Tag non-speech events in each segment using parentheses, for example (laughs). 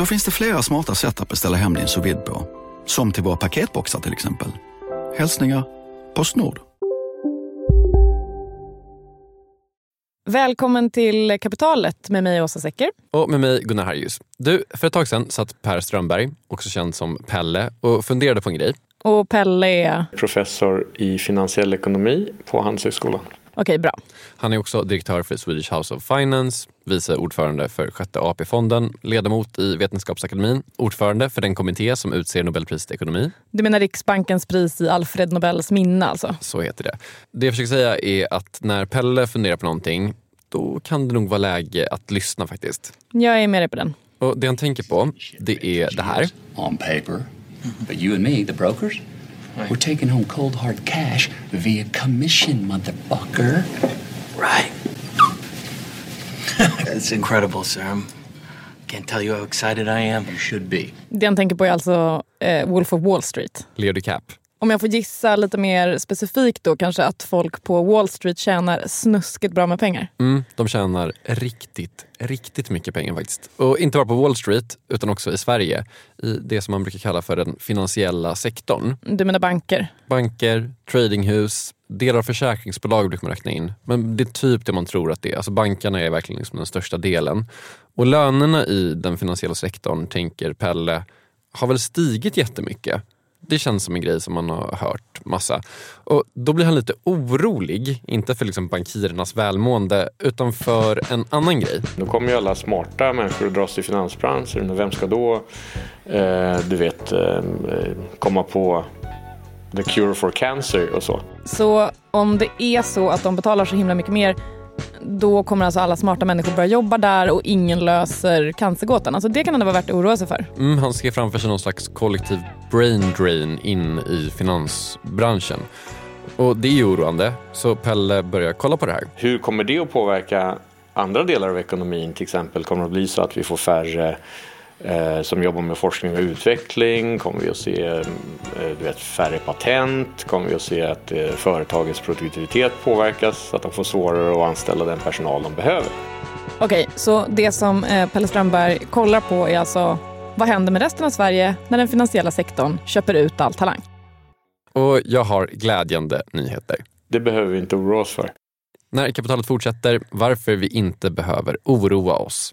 Då finns det flera smarta sätt att beställa hem din sous på. Som till våra paketboxar till exempel. Hälsningar Postnord. Välkommen till Kapitalet med mig Åsa Secker. Och med mig Gunnar Harjus. Du, för ett tag sedan satt Per Strömberg, också känd som Pelle, och funderade på en grej. Och Pelle är? Professor i finansiell ekonomi på Handelshögskolan. Okej, bra. Han är också direktör för Swedish House of Finance, vice ordförande för Sjätte AP-fonden, ledamot i Vetenskapsakademin, ordförande för den kommitté som utser Nobelpriset i ekonomi. Du menar Riksbankens pris i Alfred Nobels minne alltså? Så heter det. Det jag försöker säga är att när Pelle funderar på någonting, då kan det nog vara läge att lyssna faktiskt. Jag är med dig på den. Och det han tänker på, det är det här. On paper, but you and me, the brokers, We're taking home cold hard cash via commission, motherfucker. Right. (laughs) That's incredible, sir. I can't tell you how excited I am. You should be. Det han tänker på är alltså eh, Wolf of Wall Street. Leo DiCap. Om jag får gissa lite mer specifikt då kanske att folk på Wall Street tjänar snuskigt bra med pengar. Mm, de tjänar riktigt, riktigt mycket pengar faktiskt. Och inte bara på Wall Street utan också i Sverige i det som man brukar kalla för den finansiella sektorn. Du menar banker? Banker, tradinghus, delar av försäkringsbolag brukar man räkna in. Men det är typ det man tror att det är. Alltså bankerna är verkligen liksom den största delen. Och lönerna i den finansiella sektorn, tänker Pelle, har väl stigit jättemycket. Det känns som en grej som man har hört massa. Och Då blir han lite orolig, inte för liksom bankirernas välmående utan för en annan grej. Då kommer ju alla smarta människor att dras till finansbranschen. Men vem ska då, eh, du vet, eh, komma på the cure for cancer och så? Så om det är så att de betalar så himla mycket mer då kommer alltså alla smarta människor börja jobba där och ingen löser cancergåtan. Alltså det kan ändå vara värt att oroa sig för. Mm, han ser framför sig någon slags kollektiv brain drain in i finansbranschen. Och det är oroande, så Pelle börjar kolla på det här. Hur kommer det att påverka andra delar av ekonomin? Till exempel kommer det att bli så att vi får färre eh, som jobbar med forskning och utveckling? Kommer vi att se eh, du vet, färre patent? Kommer vi att se att eh, företagets produktivitet påverkas? Så att de får svårare att anställa den personal de behöver? Okej, så det som eh, Pelle Strömberg kollar på är alltså vad händer med resten av Sverige när den finansiella sektorn köper ut all talang? Och jag har glädjande nyheter. Det behöver vi inte oroa oss för. När kapitalet fortsätter, varför vi inte behöver oroa oss.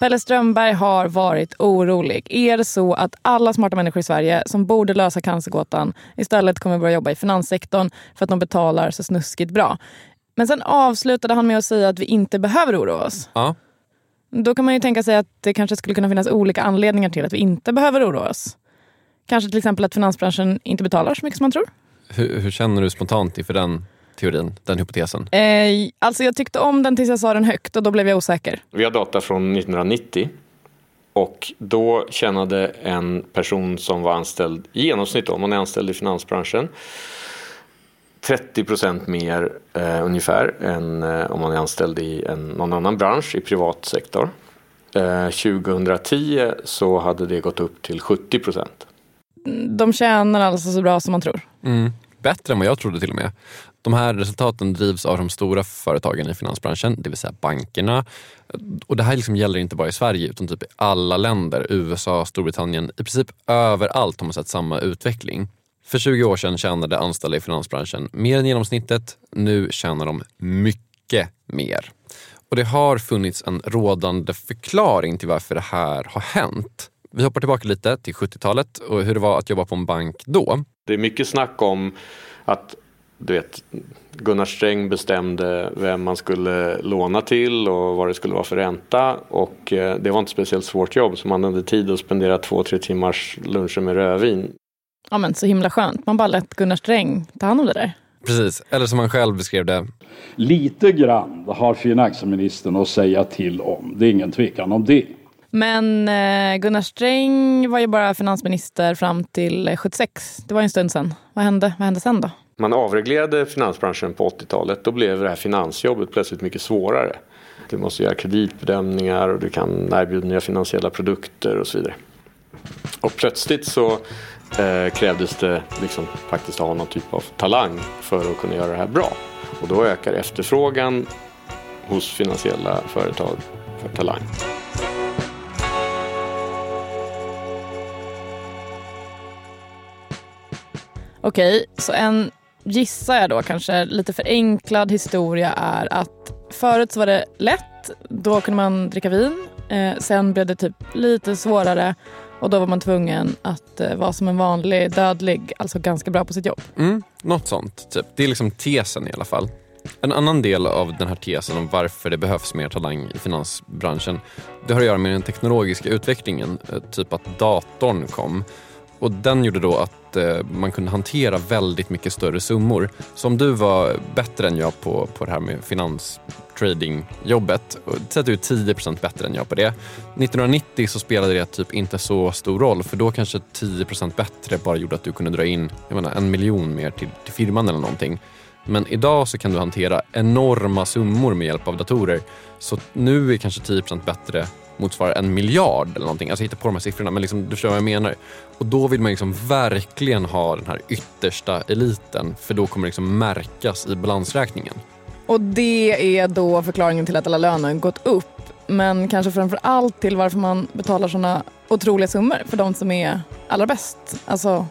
Pelle Strömberg har varit orolig. Är det så att alla smarta människor i Sverige som borde lösa cancergåtan istället kommer börja jobba i finanssektorn för att de betalar så snuskigt bra? Men sen avslutade han med att säga att vi inte behöver oroa oss. Ja. Då kan man ju tänka sig att det kanske skulle kunna finnas olika anledningar till att vi inte behöver oroa oss. Kanske till exempel att finansbranschen inte betalar så mycket som man tror. Hur, hur känner du spontant inför den teorin, den hypotesen? Eh, alltså jag tyckte om den tills jag sa den högt och då blev jag osäker. Vi har data från 1990 och då tjänade en person som var anställd i genomsnitt, om man är anställd i finansbranschen, 30 procent mer eh, ungefär än eh, om man är anställd i en, någon annan bransch i privat sektor. Eh, 2010 så hade det gått upp till 70 procent. De tjänar alltså så bra som man tror. Mm. Bättre än vad jag trodde till och med. De här resultaten drivs av de stora företagen i finansbranschen, det vill säga bankerna. Och Det här liksom gäller inte bara i Sverige utan typ i alla länder. USA, Storbritannien, i princip överallt har man sett samma utveckling. För 20 år sedan tjänade anställda i finansbranschen mer än genomsnittet. Nu tjänar de mycket mer. Och det har funnits en rådande förklaring till varför det här har hänt. Vi hoppar tillbaka lite till 70-talet och hur det var att jobba på en bank då. Det är mycket snack om att du vet, Gunnar Sträng bestämde vem man skulle låna till och vad det skulle vara för ränta. Och eh, det var inte speciellt svårt jobb så man hade tid att spendera två, tre timmars luncher med rödvin. Ja men så himla skönt. Man bara lät Gunnar Sträng ta hand om det där. Precis, eller som han själv beskrev det. Lite grann har finansministern att säga till om. Det är ingen tvekan om det. Men eh, Gunnar Sträng var ju bara finansminister fram till 76. Det var en stund sedan. Vad hände, Vad hände sen då? Man avreglerade finansbranschen på 80-talet. Då blev det här finansjobbet plötsligt mycket svårare. Du måste göra kreditbedömningar och du kan erbjuda nya finansiella produkter och så vidare. Och plötsligt så eh, krävdes det liksom faktiskt att ha någon typ av talang för att kunna göra det här bra. Och då ökar efterfrågan hos finansiella företag för talang. Okej, så en gissar jag då kanske lite förenklad historia är att förut så var det lätt. Då kunde man dricka vin. Eh, sen blev det typ lite svårare och då var man tvungen att eh, vara som en vanlig dödlig, alltså ganska bra på sitt jobb. Mm, något sånt. Typ. Det är liksom tesen i alla fall. En annan del av den här tesen om varför det behövs mer talang i finansbranschen det har att göra med den teknologiska utvecklingen. Eh, typ att datorn kom och den gjorde då att att eh, man kunde hantera väldigt mycket större summor. Så om du var bättre än jag på, på det här med finanstradingjobbet, säg att du är 10% bättre än jag på det. 1990 så spelade det typ inte så stor roll för då kanske 10% bättre bara gjorde att du kunde dra in jag menar, en miljon mer till, till firman eller någonting. Men idag så kan du hantera enorma summor med hjälp av datorer. Så nu är kanske 10% bättre motsvarar en miljard eller någonting. Alltså jag hittar på de här siffrorna men liksom, du förstår vad jag menar. Och då vill man liksom verkligen ha den här yttersta eliten för då kommer det liksom märkas i balansräkningen. Och det är då förklaringen till att alla löner gått upp. Men kanske framför allt till varför man betalar såna otroliga summor för de som är allra bäst. Alltså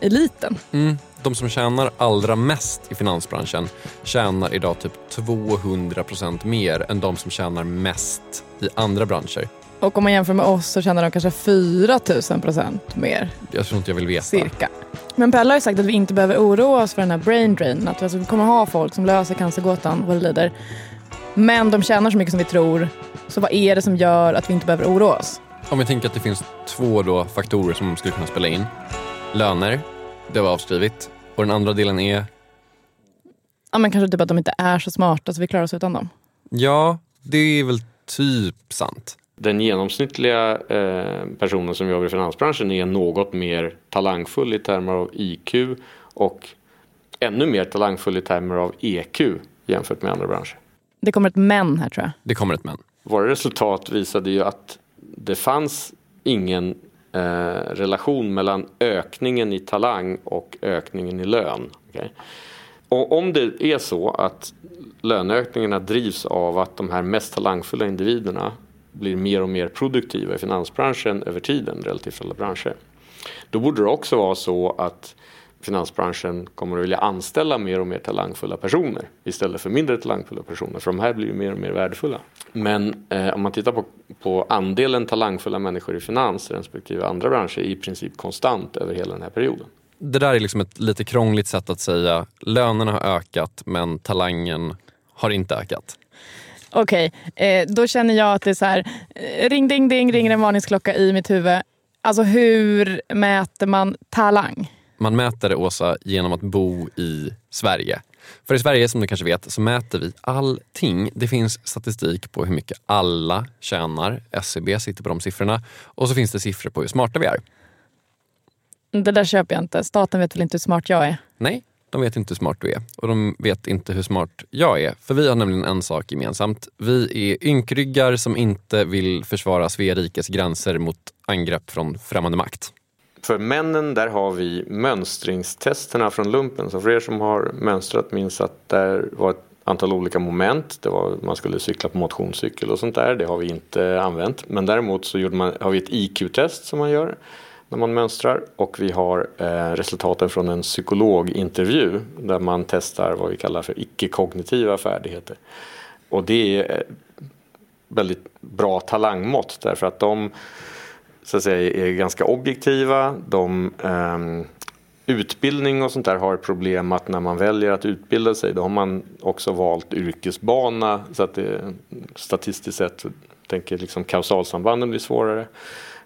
eliten. Mm. De som tjänar allra mest i finansbranschen tjänar idag typ 200% mer än de som tjänar mest i andra branscher. Och om man jämför med oss så tjänar de kanske 4 000 mer. Jag tror inte jag vill veta. Cirka. Men Pelle har ju sagt att vi inte behöver oroa oss för den här brain drain. Att vi kommer ha folk som löser cancergåtan vad det lider. Men de tjänar så mycket som vi tror. Så vad är det som gör att vi inte behöver oroa oss? Om vi tänker att det finns två faktorer som skulle kunna spela in. Löner, det var avskrivet. Och den andra delen är? Ja, men kanske typ att de inte är så smarta så vi klarar oss utan dem. Ja, det är väl typ sant. Den genomsnittliga eh, personen som jobbar i finansbranschen är något mer talangfull i termer av IQ och ännu mer talangfull i termer av EQ jämfört med andra branscher. Det kommer ett men här tror jag. Det kommer ett men. Våra resultat visade ju att det fanns ingen eh, relation mellan ökningen i talang och ökningen i lön. Okay? Och om det är så att löneökningarna drivs av att de här mest talangfulla individerna blir mer och mer produktiva i finansbranschen över tiden relativt alla branscher. Då borde det också vara så att finansbranschen kommer att vilja anställa mer och mer talangfulla personer istället för mindre talangfulla personer för de här blir ju mer och mer värdefulla. Men eh, om man tittar på, på andelen talangfulla människor i finans respektive andra branscher är i princip konstant över hela den här perioden. Det där är liksom ett lite krångligt sätt att säga lönerna har ökat men talangen har inte ökat. Okej, eh, då känner jag att det är så här, eh, ring ding ding ringer en varningsklocka i mitt huvud. Alltså hur mäter man talang? Man mäter det, Åsa, genom att bo i Sverige. För i Sverige, som du kanske vet, så mäter vi allting. Det finns statistik på hur mycket alla tjänar. SCB sitter på de siffrorna. Och så finns det siffror på hur smarta vi är. Det där köper jag inte. Staten vet väl inte hur smart jag är? Nej, de vet inte hur smart du är. Och de vet inte hur smart jag är. För vi har nämligen en sak gemensamt. Vi är ynkryggar som inte vill försvara Svea rikes gränser mot angrepp från främmande makt. För männen där har vi mönstringstesterna från lumpen. Så för er som har mönstrat minns att där var ett antal olika moment. Det var, man skulle cykla på motionscykel och sånt där. Det har vi inte använt. Men däremot så gjorde man, har vi ett IQ-test som man gör när man mönstrar och vi har eh, resultaten från en psykologintervju där man testar vad vi kallar för icke-kognitiva färdigheter. Och det är eh, väldigt bra talangmått därför att de så att säga, är ganska objektiva. De, eh, utbildning och sånt där har problem att när man väljer att utbilda sig då har man också valt yrkesbana så att det statistiskt sett tänker liksom kausalsambanden blir svårare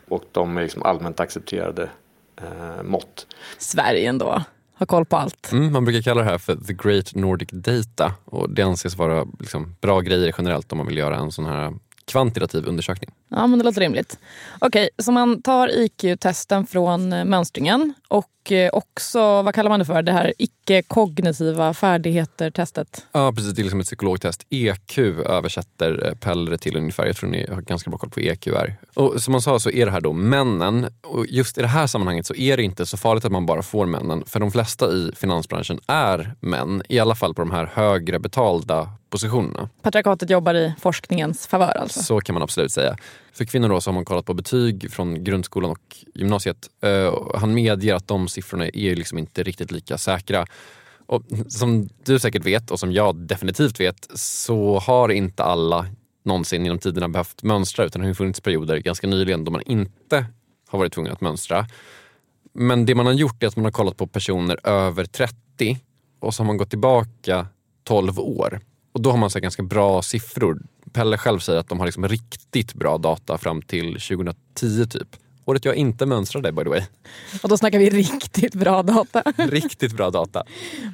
och de är liksom allmänt accepterade eh, mått. Sverige ändå, har koll på allt. Mm, man brukar kalla det här för the great Nordic data och det anses vara liksom bra grejer generellt om man vill göra en sån här kvantitativ undersökning. Ja, men det låter rimligt. Okej, så man tar IQ-testen från eh, mönstringen och eh, också, vad kallar man det för, det här icke-kognitiva färdigheter-testet? Ja, precis. Det är liksom ett psykologtest. EQ översätter eh, Pellre till ungefär. Jag tror ni har ganska bra koll på EQ är. Och som man sa så är det här då männen. Och just i det här sammanhanget så är det inte så farligt att man bara får männen. För de flesta i finansbranschen är män. I alla fall på de här högre betalda positionerna. Patriarkatet jobbar i forskningens favör alltså? Så kan man absolut säga. För kvinnor då så har man kollat på betyg från grundskolan och gymnasiet. Uh, han medger att de siffrorna är liksom inte riktigt lika säkra. Och som du säkert vet och som jag definitivt vet så har inte alla någonsin genom tiderna behövt mönstra utan det har funnits perioder ganska nyligen då man inte har varit tvungen att mönstra. Men det man har gjort är att man har kollat på personer över 30 och så har man gått tillbaka 12 år. Och då har man så ganska bra siffror. Pelle själv säger att de har liksom riktigt bra data fram till 2010 typ. Året jag inte mönstrade by the way. Och då snackar vi riktigt bra data. riktigt bra data.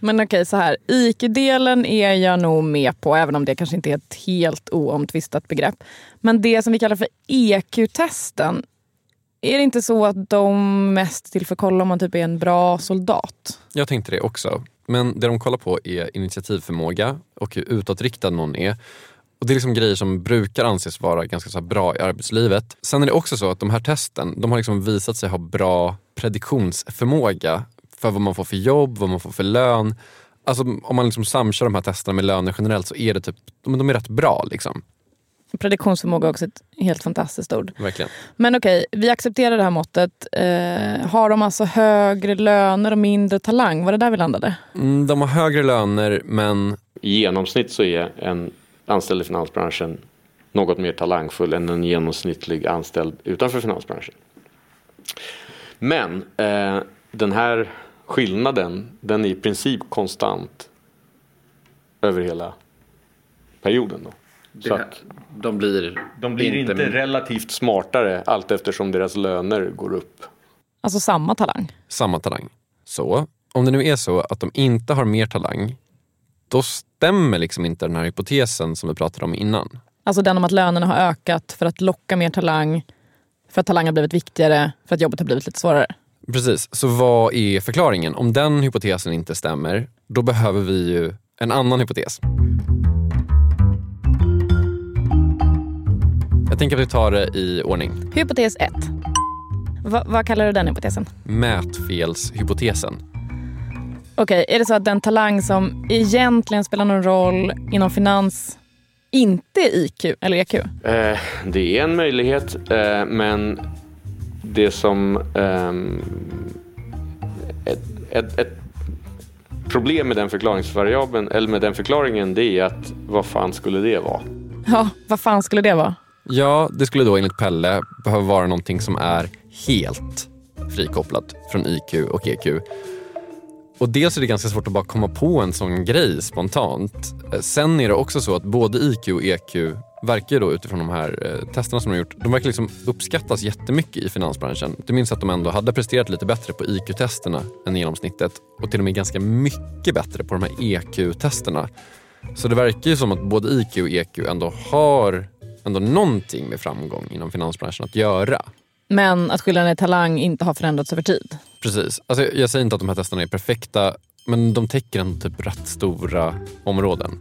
Men okej, så här. IQ-delen är jag nog med på, även om det kanske inte är ett helt oomtvistat begrepp. Men det som vi kallar för EQ-testen, är det inte så att de mest till för att kolla om man typ är en bra soldat? Jag tänkte det också. Men det de kollar på är initiativförmåga och hur utåtriktad någon är. Och Det är liksom grejer som brukar anses vara ganska så bra i arbetslivet. Sen är det också så att de här testen de har liksom visat sig ha bra prediktionsförmåga för vad man får för jobb, vad man får för lön. Alltså om man liksom samkör de här testerna med löner generellt så är det typ, de, de är rätt bra. Liksom. Prediktionsförmåga är också ett helt fantastiskt ord. Verkligen. Men okej, okay, vi accepterar det här måttet. Eh, har de alltså högre löner och mindre talang? Var det där vi landade? Mm, de har högre löner men... I genomsnitt så är en anställd i finansbranschen något mer talangfull än en genomsnittlig anställd utanför finansbranschen. Men eh, den här skillnaden den är i princip konstant över hela perioden. Då. Så att de blir, de blir inte, inte relativt smartare allt eftersom deras löner går upp. Alltså samma talang? Samma talang. Så om det nu är så att de inte har mer talang, då stämmer liksom inte den här hypotesen som vi pratade om innan. Alltså den om att lönerna har ökat för att locka mer talang, för att talang har blivit viktigare, för att jobbet har blivit lite svårare. Precis, så vad är förklaringen? Om den hypotesen inte stämmer, då behöver vi ju en annan hypotes. Jag tänker att vi tar det i ordning. Hypotes 1. Va vad kallar du den hypotesen? Mätfelshypotesen. Okej, är det så att den talang som egentligen spelar någon roll inom finans inte är IQ eller EQ? Eh, det är en möjlighet, eh, men det som... ehm, ett, ett, ett problem med den förklaringsvariabeln, eller med den förklaringen, det är att vad fan skulle det vara? Ja, vad fan skulle det vara? Ja, det skulle då enligt Pelle behöva vara någonting som är helt frikopplat från IQ och EQ. Och dels är det ganska svårt att bara komma på en sån grej spontant. Eh, sen är det också så att både IQ och EQ verkar då utifrån de här eh, testerna som de har gjort, de verkar liksom uppskattas jättemycket i finansbranschen. Du minns att de ändå hade presterat lite bättre på IQ-testerna än genomsnittet och till och med ganska mycket bättre på de här EQ-testerna. Så det verkar ju som att både IQ och EQ ändå har ändå någonting med framgång inom finansbranschen att göra. Men att skillnaden i talang inte har förändrats över tid. Precis. Alltså, jag säger inte att de här testerna är perfekta, men de täcker ändå typ rätt stora områden.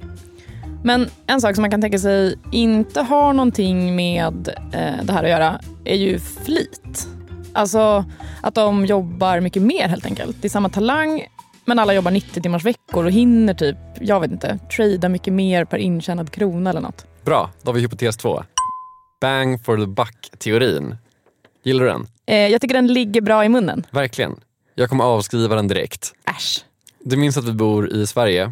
Men en sak som man kan tänka sig inte har någonting med eh, det här att göra är ju flit. Alltså att de jobbar mycket mer helt enkelt. Det är samma talang men alla jobbar 90 timmars veckor och hinner typ, jag vet inte, trada mycket mer per intjänad krona eller något. Bra, då har vi hypotes två. Bang for the buck-teorin. Gillar du den? Eh, jag tycker den ligger bra i munnen. Verkligen. Jag kommer avskriva den direkt. Äsch. Du minns att vi bor i Sverige?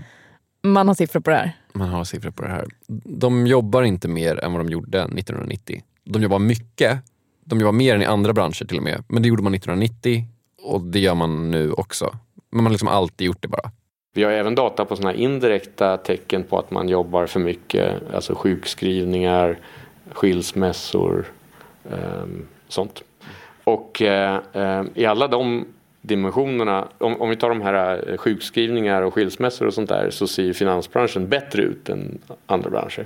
Man har siffror på det här. Man har siffror på det här. De jobbar inte mer än vad de gjorde 1990. De jobbar mycket. De jobbar mer än i andra branscher till och med. Men det gjorde man 1990 och det gör man nu också. Men man har liksom alltid gjort det bara. Vi har även data på sådana indirekta tecken på att man jobbar för mycket. Alltså sjukskrivningar, skilsmässor, ehm, sånt. Och eh, eh, i alla de dimensionerna, om, om vi tar de här eh, sjukskrivningar och skilsmässor och sånt där så ser ju finansbranschen bättre ut än andra branscher.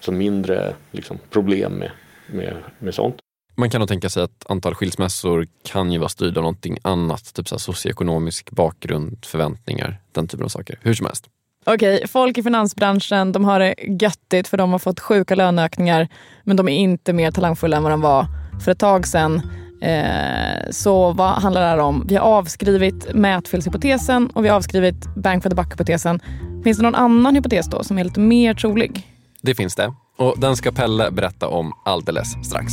Så mindre liksom, problem med, med, med sånt. Man kan nog tänka sig att antal skilsmässor kan ju vara styrda av någonting annat. Typ så här socioekonomisk bakgrund, förväntningar, den typen av saker. Hur som helst. Okej, folk i finansbranschen de har det göttigt för de har fått sjuka löneökningar men de är inte mer talangfulla än vad de var för ett tag sedan. Eh, så vad handlar det här om? Vi har avskrivit mätfelshypotesen och vi har avskrivit Bank for the buck-hypotesen. Finns det någon annan hypotes då som är lite mer trolig? Det finns det. Och den ska Pelle berätta om alldeles strax.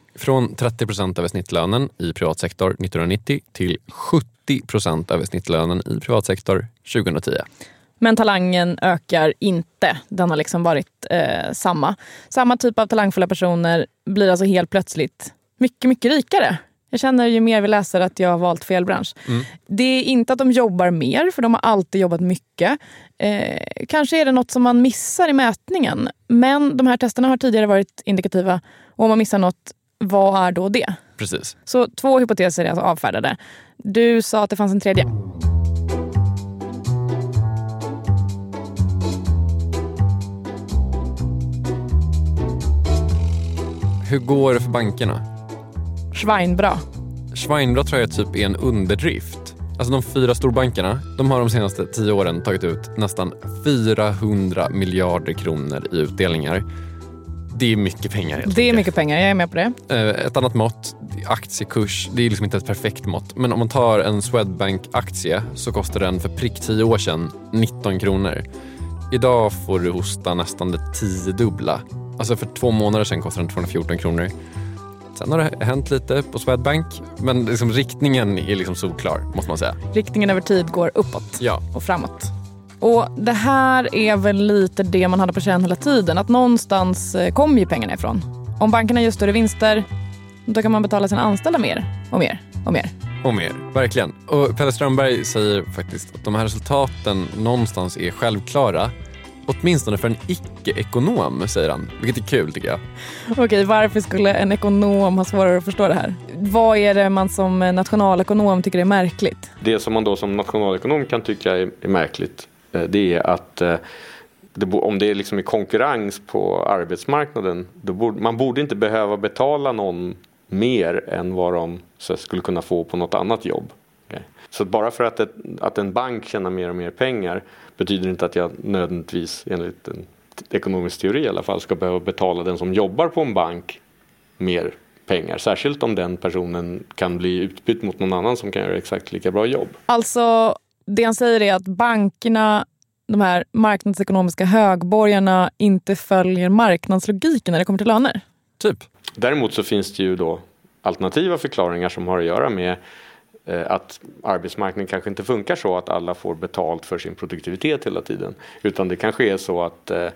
Från 30 procent över snittlönen i privat sektor 1990 till 70 procent över snittlönen i privat sektor 2010. Men talangen ökar inte. Den har liksom varit eh, samma. Samma typ av talangfulla personer blir alltså helt plötsligt mycket, mycket rikare. Jag känner ju mer vi läser att jag har valt fel bransch. Mm. Det är inte att de jobbar mer, för de har alltid jobbat mycket. Eh, kanske är det något som man missar i mätningen. Men de här testerna har tidigare varit indikativa. Och om man missar något, vad är då det? Precis. Så två hypoteser är alltså avfärdade. Du sa att det fanns en tredje. Hur går det för bankerna? Schweinbra. Schweinbra tror jag typ är en underdrift. Alltså de fyra storbankerna, de har de senaste tio åren tagit ut nästan 400 miljarder kronor i utdelningar. Det är mycket pengar helt Det är mycket pengar, jag är med på det. Eh, Ett annat mått, aktiekurs, det är liksom inte ett perfekt mått. Men om man tar en Swedbank-aktie så kostar den för prick 10 år sedan 19 kronor. Idag får du hosta nästan det tiodubbla. Alltså för två månader sedan kostade den 214 kronor. Sen har det hänt lite på Swedbank, men liksom riktningen är liksom solklar, måste man säga. Riktningen över tid går uppåt Ja. och framåt. Och Det här är väl lite det man hade på känn hela tiden. Att någonstans eh, kommer ju pengarna ifrån. Om bankerna gör större vinster, då kan man betala sina anställda mer och mer och mer. Och mer, verkligen. Och Pelle Strömberg säger faktiskt att de här resultaten någonstans är självklara. Åtminstone för en icke-ekonom, säger han. Vilket är kul tycker jag. Okej, varför skulle en ekonom ha svårare att förstå det här? Vad är det man som nationalekonom tycker är märkligt? Det som man då som nationalekonom kan tycka är, är märkligt Eh, det är att eh, det, om det är liksom i konkurrens på arbetsmarknaden då borde, man borde inte behöva betala någon mer än vad de så, skulle kunna få på något annat jobb. Okay. Så att bara för att, ett, att en bank tjänar mer och mer pengar betyder inte att jag nödvändigtvis enligt en ekonomisk teori i alla fall ska behöva betala den som jobbar på en bank mer pengar. Särskilt om den personen kan bli utbytt mot någon annan som kan göra exakt lika bra jobb. Alltså, det han säger är att bankerna, de här marknadsekonomiska högborgarna, inte följer marknadslogiken när det kommer till löner. Typ. Däremot så finns det ju då alternativa förklaringar som har att göra med eh, att arbetsmarknaden kanske inte funkar så att alla får betalt för sin produktivitet hela tiden. Utan det kanske är så att eh,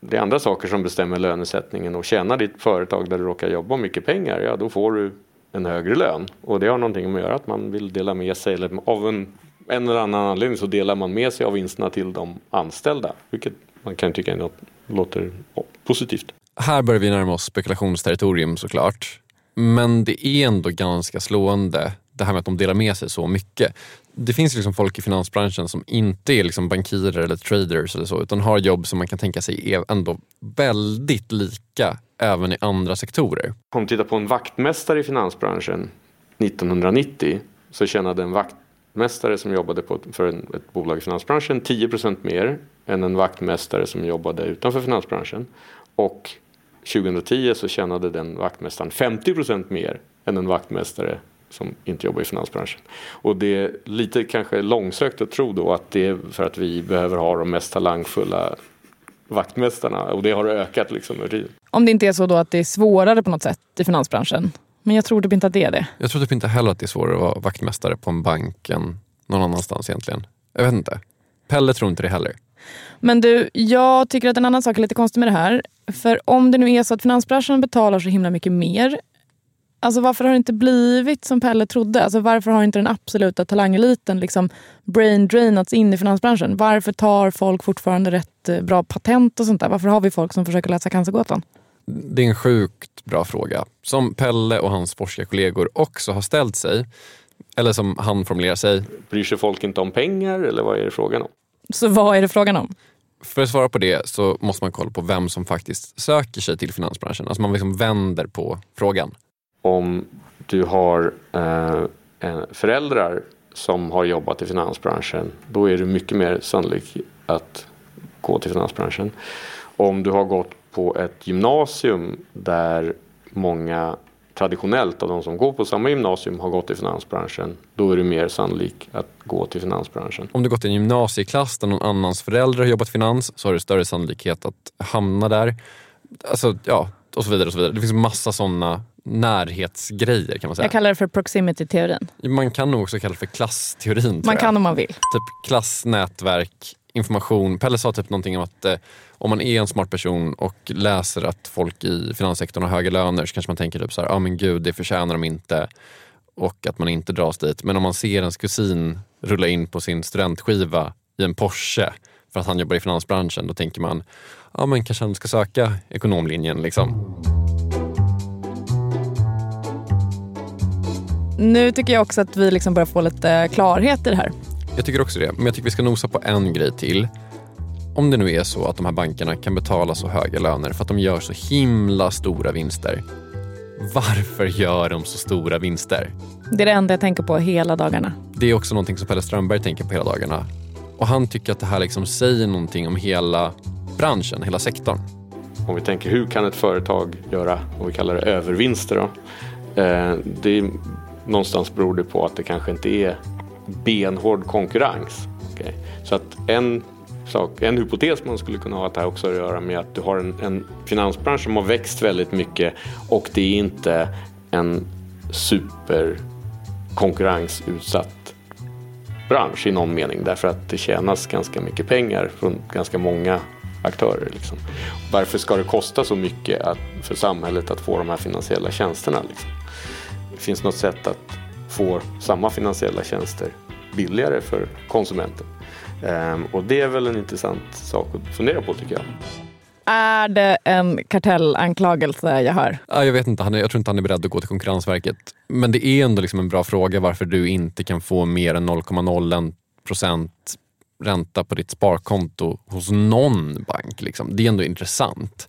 det är andra saker som bestämmer lönesättningen och tjänar ditt företag där du råkar jobba mycket pengar, ja då får du en högre lön. Och det har någonting med att göra att man vill dela med sig, eller av en, en eller annan anledning så delar man med sig av vinsterna till de anställda. Vilket man kan tycka något, låter positivt. Här börjar vi närma oss spekulationsterritorium såklart. Men det är ändå ganska slående det här med att de delar med sig så mycket. Det finns liksom folk i finansbranschen som inte är liksom bankirer eller traders eller så utan har jobb som man kan tänka sig är ändå väldigt lika även i andra sektorer. Om vi tittar på en vaktmästare i finansbranschen 1990 så tjänade en vaktmästare som jobbade på, för ett bolag i finansbranschen 10% mer än en vaktmästare som jobbade utanför finansbranschen. Och 2010 så tjänade den vaktmästaren 50% mer än en vaktmästare som inte jobbar i finansbranschen. Och det är lite kanske långsökt att tro då att det är för att vi behöver ha de mest talangfulla vaktmästarna och det har ökat liksom över tiden. Om det inte är så då att det är svårare på något sätt i finansbranschen. Men jag tror typ inte att det är det. Jag tror typ inte heller att det är svårare att vara vaktmästare på en bank än någon annanstans egentligen. Jag vet inte. Pelle tror inte det heller. Men du, jag tycker att en annan sak är lite konstig med det här. För om det nu är så att finansbranschen betalar så himla mycket mer. Alltså varför har det inte blivit som Pelle trodde? Alltså varför har inte den absoluta talangeliten liksom brain drainats in i finansbranschen? Varför tar folk fortfarande rätt eh, bra patent och sånt där? Varför har vi folk som försöker läsa cancergåtan? Det är en sjukt bra fråga som Pelle och hans forskarkollegor också har ställt sig. Eller som han formulerar sig. Bryr sig folk inte om pengar eller vad är det frågan om? Så vad är det frågan om? För att svara på det så måste man kolla på vem som faktiskt söker sig till finansbranschen. Alltså man liksom vänder på frågan. Om du har eh, föräldrar som har jobbat i finansbranschen, då är det mycket mer sannolikt att gå till finansbranschen. Om du har gått på ett gymnasium där många traditionellt av de som går på samma gymnasium har gått i finansbranschen, då är det mer sannolikt att gå till finansbranschen. Om du gått i en gymnasieklass där någon annans föräldrar har jobbat finans så har du större sannolikhet att hamna där. Alltså, ja, och så vidare. och så vidare. Det finns massa sådana närhetsgrejer kan man säga. Jag kallar det för proximity-teorin. Man kan nog också kalla det för klassteorin. Man kan om man vill. Typ klass, nätverk, information. Pelle sa typ någonting om att eh, om man är en smart person och läser att folk i finanssektorn har höga löner så kanske man tänker typ så här, ja ah, men gud det förtjänar de inte och att man inte dras dit. Men om man ser ens kusin rulla in på sin studentskiva i en Porsche för att han jobbar i finansbranschen, då tänker man, ja ah, men kanske han ska söka ekonomlinjen liksom. Nu tycker jag också att vi liksom börjar få lite klarhet i det här. Jag tycker också det, men jag tycker vi ska nosa på en grej till. Om det nu är så att de här bankerna kan betala så höga löner för att de gör så himla stora vinster. Varför gör de så stora vinster? Det är det enda jag tänker på hela dagarna. Det är också någonting som Pelle Strömberg tänker på hela dagarna. Och han tycker att det här liksom säger någonting om hela branschen, hela sektorn. Om vi tänker hur kan ett företag göra, och vi kallar det övervinster då. Eh, det är, någonstans beror det på att det kanske inte är benhård konkurrens. Okay. Så att en sak, en hypotes man skulle kunna ha att det här också har att göra med att du har en, en finansbransch som har växt väldigt mycket och det är inte en superkonkurrensutsatt bransch i någon mening därför att det tjänas ganska mycket pengar från ganska många aktörer. Liksom. Varför ska det kosta så mycket att, för samhället att få de här finansiella tjänsterna? Liksom? Det finns något sätt att få samma finansiella tjänster billigare för konsumenten. Ehm, och det är väl en intressant sak att fundera på tycker jag. Är det en kartellanklagelse jag hör? Ja, jag vet inte, jag tror inte han är beredd att gå till Konkurrensverket. Men det är ändå liksom en bra fråga varför du inte kan få mer än 0,01 procent ränta på ditt sparkonto hos någon bank. Liksom. Det är ändå intressant.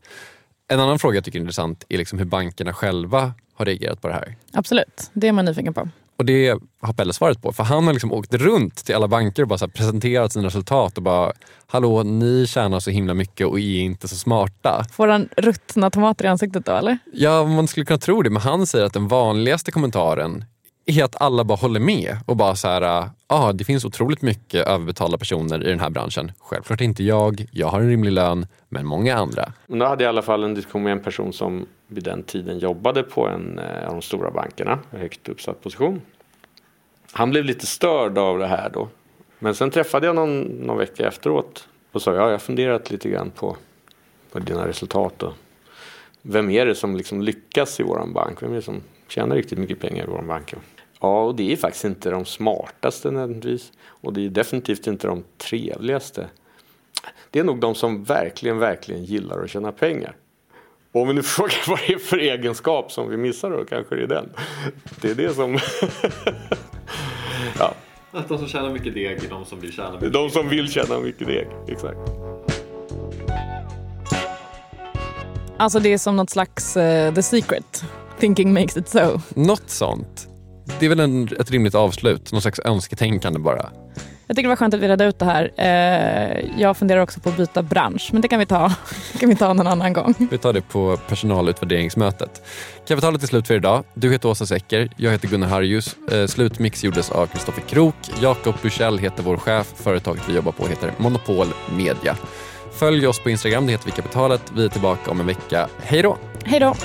En annan fråga jag tycker är intressant är liksom hur bankerna själva har reagerat på det här. Absolut, det är man nyfiken på. Och det har Pelle svaret på. För han har liksom åkt runt till alla banker och bara så presenterat sina resultat och bara Hallå, ni tjänar så himla mycket och är inte så smarta. Får han ruttna tomater i ansiktet då eller? Ja, man skulle kunna tro det. Men han säger att den vanligaste kommentaren är att alla bara håller med och bara så här, äh, ja ah, det finns otroligt mycket överbetalda personer i den här branschen. Självklart inte jag, jag har en rimlig lön, men många andra. Men då hade jag i alla fall en diskussion med en person som vid den tiden jobbade på en eh, av de stora bankerna, högt uppsatt position. Han blev lite störd av det här då. Men sen träffade jag någon, någon vecka efteråt och sa ja, jag har funderat lite grann på, på dina resultat. Och vem är det som liksom lyckas i våran bank? Vem är det som tjänar riktigt mycket pengar i våran bank? Ja, och det är faktiskt inte de smartaste nödvändigtvis. Och det är definitivt inte de trevligaste. Det är nog de som verkligen, verkligen gillar att tjäna pengar. Och om vi nu (laughs) frågar vad det är för egenskap som vi missar då kanske det är den. Det är det som... (laughs) ja. Att de som tjänar mycket deg är de som vill tjäna mycket De som vill tjäna mycket deg, exakt. Alltså det är som något slags uh, the secret. Thinking makes it so. Något sånt. Det är väl en, ett rimligt avslut, någon slags önsketänkande bara. Jag tycker det var skönt att vi redde ut det här. Eh, jag funderar också på att byta bransch, men det kan vi ta, (laughs) kan vi ta någon annan gång. Vi tar det på personalutvärderingsmötet. Kapitalet är slut för idag. Du heter Åsa Secker, jag heter Gunnar Harjus. Eh, slutmix gjordes av Kristoffer Krook. Jakob Bursell heter vår chef. Företaget vi jobbar på heter Monopol Media. Följ oss på Instagram, det heter Vi Kapitalet. Vi är tillbaka om en vecka. Hej då! Hej då!